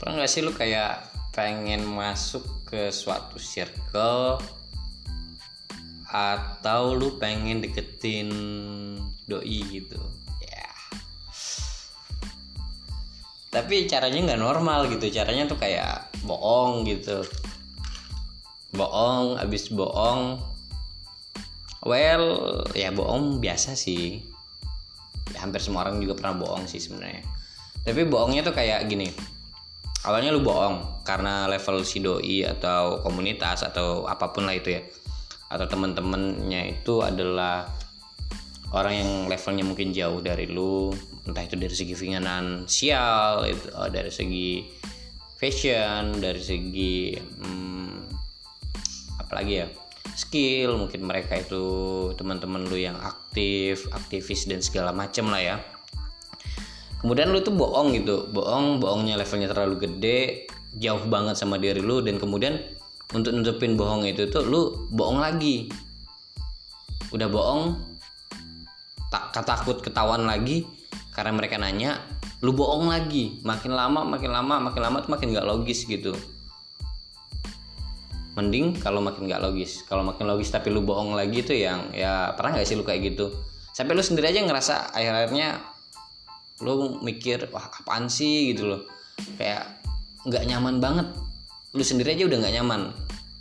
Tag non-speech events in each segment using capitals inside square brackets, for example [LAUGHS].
pernah nggak sih lu kayak pengen masuk ke suatu circle? Atau lu pengen deketin doi gitu? Ya. Tapi caranya nggak normal gitu. Caranya tuh kayak bohong gitu. Bohong abis bohong. Well ya bohong biasa sih. Ya, hampir semua orang juga pernah bohong sih sebenarnya. Tapi bohongnya tuh kayak gini awalnya lu bohong karena level si doi atau komunitas atau apa pun lah itu ya. Atau teman-temannya itu adalah orang yang levelnya mungkin jauh dari lu. Entah itu dari segi finansial itu oh, dari segi fashion dari segi hmm, apalagi ya skill. Mungkin mereka itu teman-teman lu yang aktif aktivis dan segala macem lah ya kemudian lu tuh bohong gitu. Bohong bohongnya levelnya terlalu gede jauh banget sama diri lu dan kemudian untuk nutupin bohong itu tuh lu bohong lagi. Udah bohong tak takut ketahuan lagi karena mereka nanya lu bohong lagi. Makin lama makin lama makin lama tuh makin gak logis gitu. Mending kalau makin gak logis. Kalau makin logis tapi lu bohong lagi tuh yang ya pernah gak sih lu kayak gitu? Sampai lu sendiri aja ngerasa akhir-akhirnya lu mikir wah apaan sih? gitu loh. Kayak nggak nyaman banget. Lu sendiri aja udah nggak nyaman.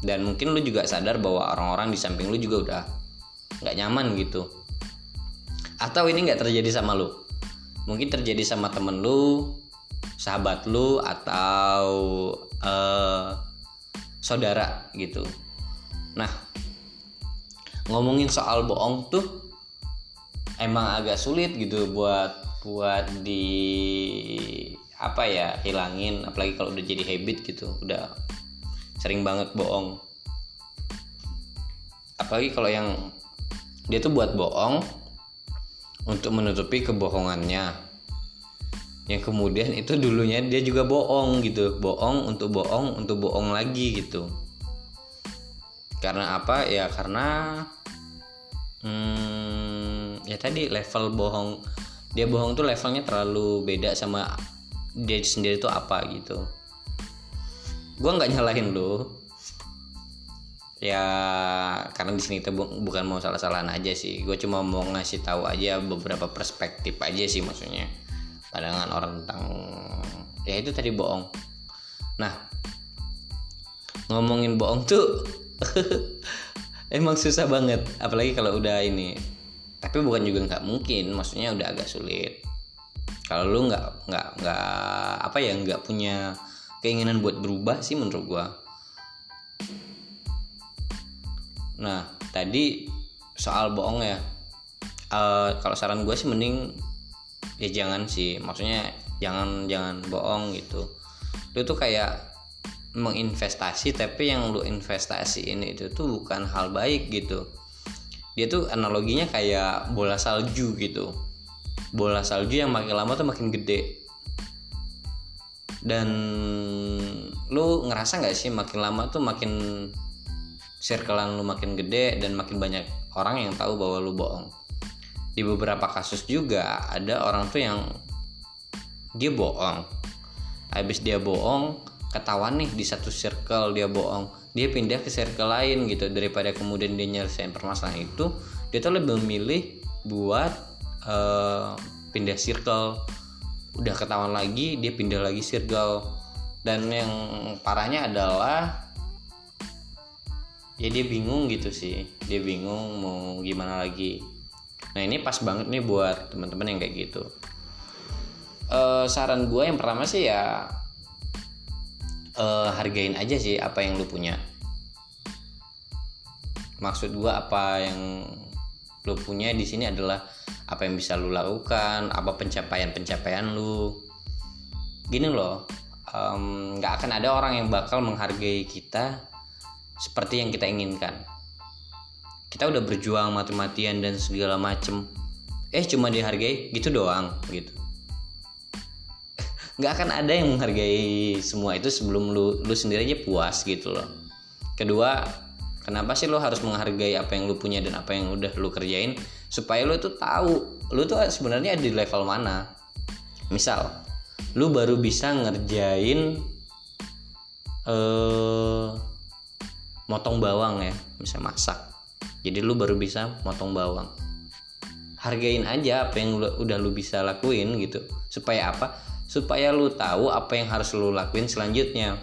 Dan mungkin lu juga sadar bahwa orang-orang di samping lu juga udah nggak nyaman gitu. Atau ini nggak terjadi sama lu? Mungkin terjadi sama temen lu sahabat lu atau uh, saudara gitu. Nah ngomongin soal bohong tuh emang agak sulit gitu buat buat di apa ya hilangin apalagi kalau udah jadi habit gitu udah sering banget bohong. Apalagi kalau yang dia tuh buat bohong untuk menutupi kebohongannya. Yang kemudian itu dulunya dia juga bohong gitu bohong untuk bohong untuk bohong lagi gitu. Karena apa? Ya karena hmm, ya tadi level bohong dia bohong tuh levelnya terlalu beda sama dia sendiri tuh apa gitu. Gue nggak nyalahin lo ya karena di sini kita bu bukan mau salah-salahan aja sih. Gue cuma mau ngasih tahu aja beberapa perspektif aja sih maksudnya. Pandangan orang tentang ya itu tadi bohong. Nah ngomongin bohong tuh [LAUGHS] emang susah banget. Apalagi kalau udah ini tapi bukan juga nggak mungkin maksudnya udah agak sulit. Kalau lu nggak nggak nggak apa ya nggak punya keinginan buat berubah sih menurut gua. Nah tadi soal bohong ya. Uh, kalau saran gue sih mending ya jangan sih. Maksudnya jangan jangan bohong gitu. Lu tuh kayak menginvestasi tapi yang lu investasi ini itu tuh bukan hal baik gitu dia tuh analoginya kayak bola salju gitu. Bola salju yang makin lama tuh makin gede. Dan lu ngerasa nggak sih makin lama tuh makin circlean lu makin gede dan makin banyak orang yang tahu bahwa lu bohong? Di beberapa kasus juga ada orang tuh yang dia bohong. Habis dia bohong ketahuan nih di satu circle dia bohong dia pindah ke circle lain gitu. Daripada kemudian dia nyelesain permasalahan itu dia tuh lebih memilih buat uh, pindah circle. Udah ketahuan lagi dia pindah lagi circle. Dan yang parahnya adalah ya dia bingung gitu sih. Dia bingung mau gimana lagi. Nah ini pas banget nih buat teman-teman yang kayak gitu. Uh, saran gue yang pertama sih ya uh, hargain aja sih apa yang lu punya. Maksud gue apa yang lu punya di sini adalah apa yang bisa lu lakukan apa pencapaian pencapaian lu. Gini loh nggak um, akan ada orang yang bakal menghargai kita seperti yang kita inginkan. Kita udah berjuang mati-matian dan segala macem. Eh cuma dihargai gitu doang gitu nggak akan ada yang menghargai semua itu sebelum lu lu sendiri aja puas gitu loh. Kedua kenapa sih lo harus menghargai apa yang lu punya dan apa yang udah lu kerjain supaya lu tuh tahu lu tuh sebenarnya di level mana? Misal lu baru bisa ngerjain eh motong bawang ya bisa masak. Jadi lu baru bisa motong bawang. Hargain aja apa yang lu, udah lu bisa lakuin gitu. Supaya apa supaya lu tahu apa yang harus lu lakuin selanjutnya.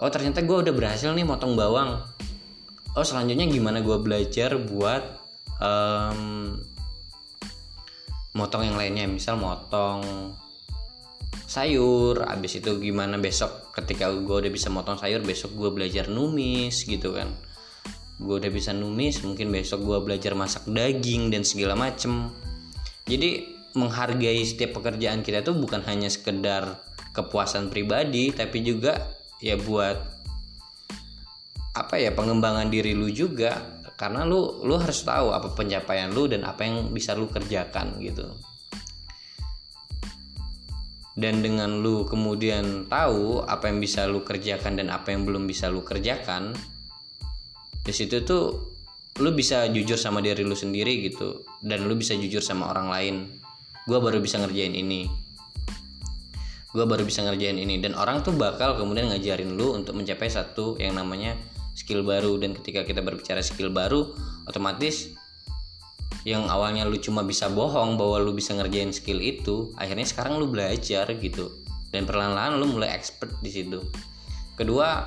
Oh ternyata gue udah berhasil nih motong bawang. Oh selanjutnya gimana gue belajar buat um, motong yang lainnya? Misal motong sayur abis itu gimana besok ketika gue udah bisa motong sayur besok gue belajar numis gitu kan. Gue udah bisa numis mungkin besok gue belajar masak daging dan segala macem. Jadi menghargai setiap pekerjaan kita tuh bukan hanya sekedar kepuasan pribadi tapi juga ya buat apa ya pengembangan diri lu juga. Karena lu lu harus tahu apa pencapaian lu dan apa yang bisa lu kerjakan gitu. Dan dengan lu kemudian tahu apa yang bisa lu kerjakan dan apa yang belum bisa lu kerjakan di situ tuh lu bisa jujur sama diri lu sendiri gitu. Dan lu bisa jujur sama orang lain gue baru bisa ngerjain ini. Gue baru bisa ngerjain ini. Dan orang tuh bakal kemudian ngajarin lu untuk mencapai satu yang namanya skill baru. Dan ketika kita berbicara skill baru otomatis yang awalnya lu cuma bisa bohong bahwa lu bisa ngerjain skill itu akhirnya sekarang lu belajar gitu. Dan perlahan-lahan lu mulai expert di situ. Kedua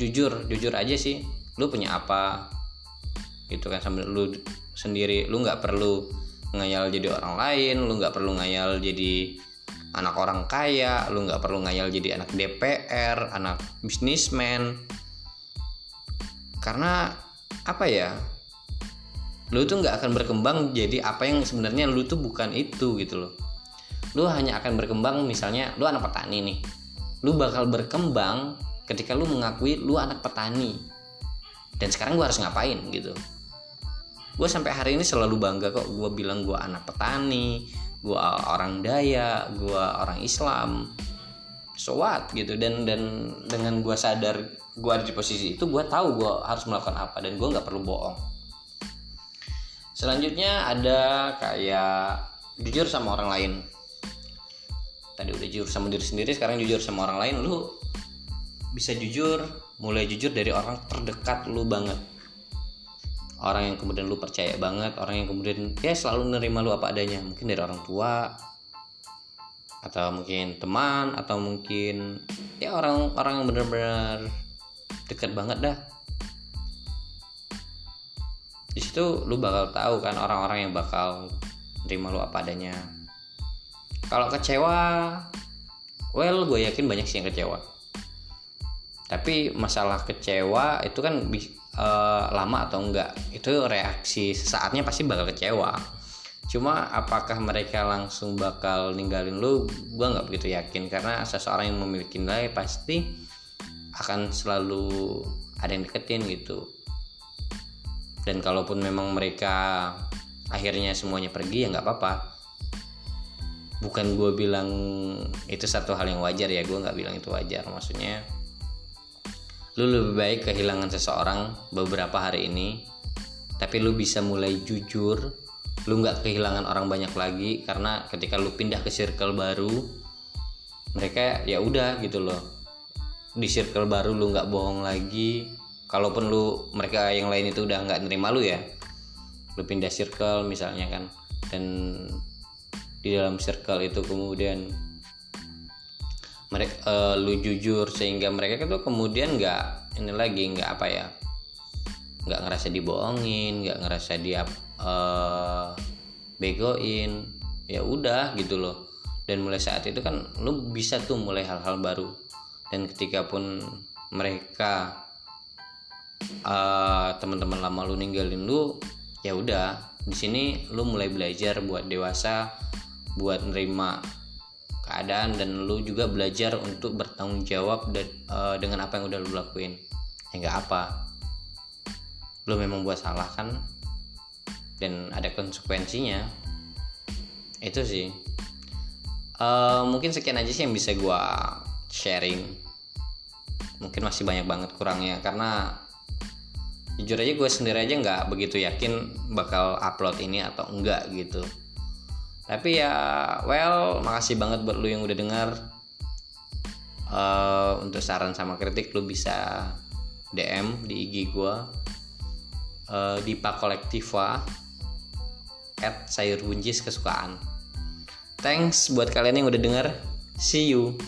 jujur jujur aja sih lu punya apa? Gitu kan sambil lu sendiri lu nggak perlu ngayal jadi orang lain lu nggak perlu ngayal jadi anak orang kaya lu nggak perlu ngayal jadi anak DPR anak bisnismen. Karena apa ya? Lu tuh nggak akan berkembang jadi apa yang sebenarnya lu tuh bukan itu gitu loh. Lu hanya akan berkembang misalnya lu anak petani nih. Lu bakal berkembang ketika lu mengakui lu anak petani. Dan sekarang gue harus ngapain gitu gue sampai hari ini selalu bangga kok. Gue bilang gue anak petani gue orang daya gue orang Islam. So what gitu. Dan dan dengan gue sadar gue ada di posisi itu gue tahu gue harus melakukan apa dan gue nggak perlu bohong. Selanjutnya ada kayak jujur sama orang lain. Tadi udah jujur sama diri sendiri sekarang jujur sama orang lain. Lu bisa jujur mulai jujur dari orang terdekat lu banget orang yang kemudian lu percaya banget orang yang kemudian ya selalu nerima lu apa adanya. Mungkin dari orang tua atau mungkin teman atau mungkin ya orang-orang yang benar-benar dekat banget dah. Di situ lu bakal tahu kan orang-orang yang bakal terima lu apa adanya. Kalau kecewa well gue yakin banyak sih yang kecewa. Tapi masalah kecewa itu kan uh, lama atau enggak itu reaksi saatnya pasti bakal kecewa. Cuma apakah mereka langsung bakal ninggalin lu gue nggak begitu yakin. Karena seseorang yang memiliki nilai pasti akan selalu ada yang deketin gitu. Dan kalaupun memang mereka akhirnya semuanya pergi ya nggak apa-apa. Bukan gue bilang itu satu hal yang wajar ya gue nggak bilang itu wajar. Maksudnya lu lebih baik kehilangan seseorang beberapa hari ini tapi lu bisa mulai jujur. Lu nggak kehilangan orang banyak lagi karena ketika lu pindah ke circle baru mereka ya udah gitu loh. Di circle baru lu nggak bohong lagi. Kalaupun lu mereka yang lain itu udah nggak nerima lu ya lu pindah circle misalnya kan. Dan di dalam circle itu kemudian mereka uh, lu jujur sehingga mereka itu kemudian nggak ini lagi nggak apa ya nggak ngerasa dibohongin nggak ngerasa dia uh, begoin ya udah gitu loh. Dan mulai saat itu kan lu bisa tuh mulai hal-hal baru. Dan ketika pun mereka uh, teman-teman lama lu ninggalin lu ya udah di sini lu mulai belajar buat dewasa buat nerima keadaan dan lu juga belajar untuk bertanggung jawab dan, uh, dengan apa yang udah lu lakuin. Ya nggak apa. Lu memang buat salah kan? Dan ada konsekuensinya. Itu sih. Uh, mungkin sekian aja sih yang bisa gue sharing. Mungkin masih banyak banget kurangnya karena jujur aja gue sendiri aja nggak begitu yakin bakal upload ini atau enggak gitu tapi ya well makasih banget buat lu yang udah dengar uh, untuk saran sama kritik lu bisa DM di IG gua uh, di Pak Kolektiva at sayur buncis kesukaan. Thanks buat kalian yang udah denger. See you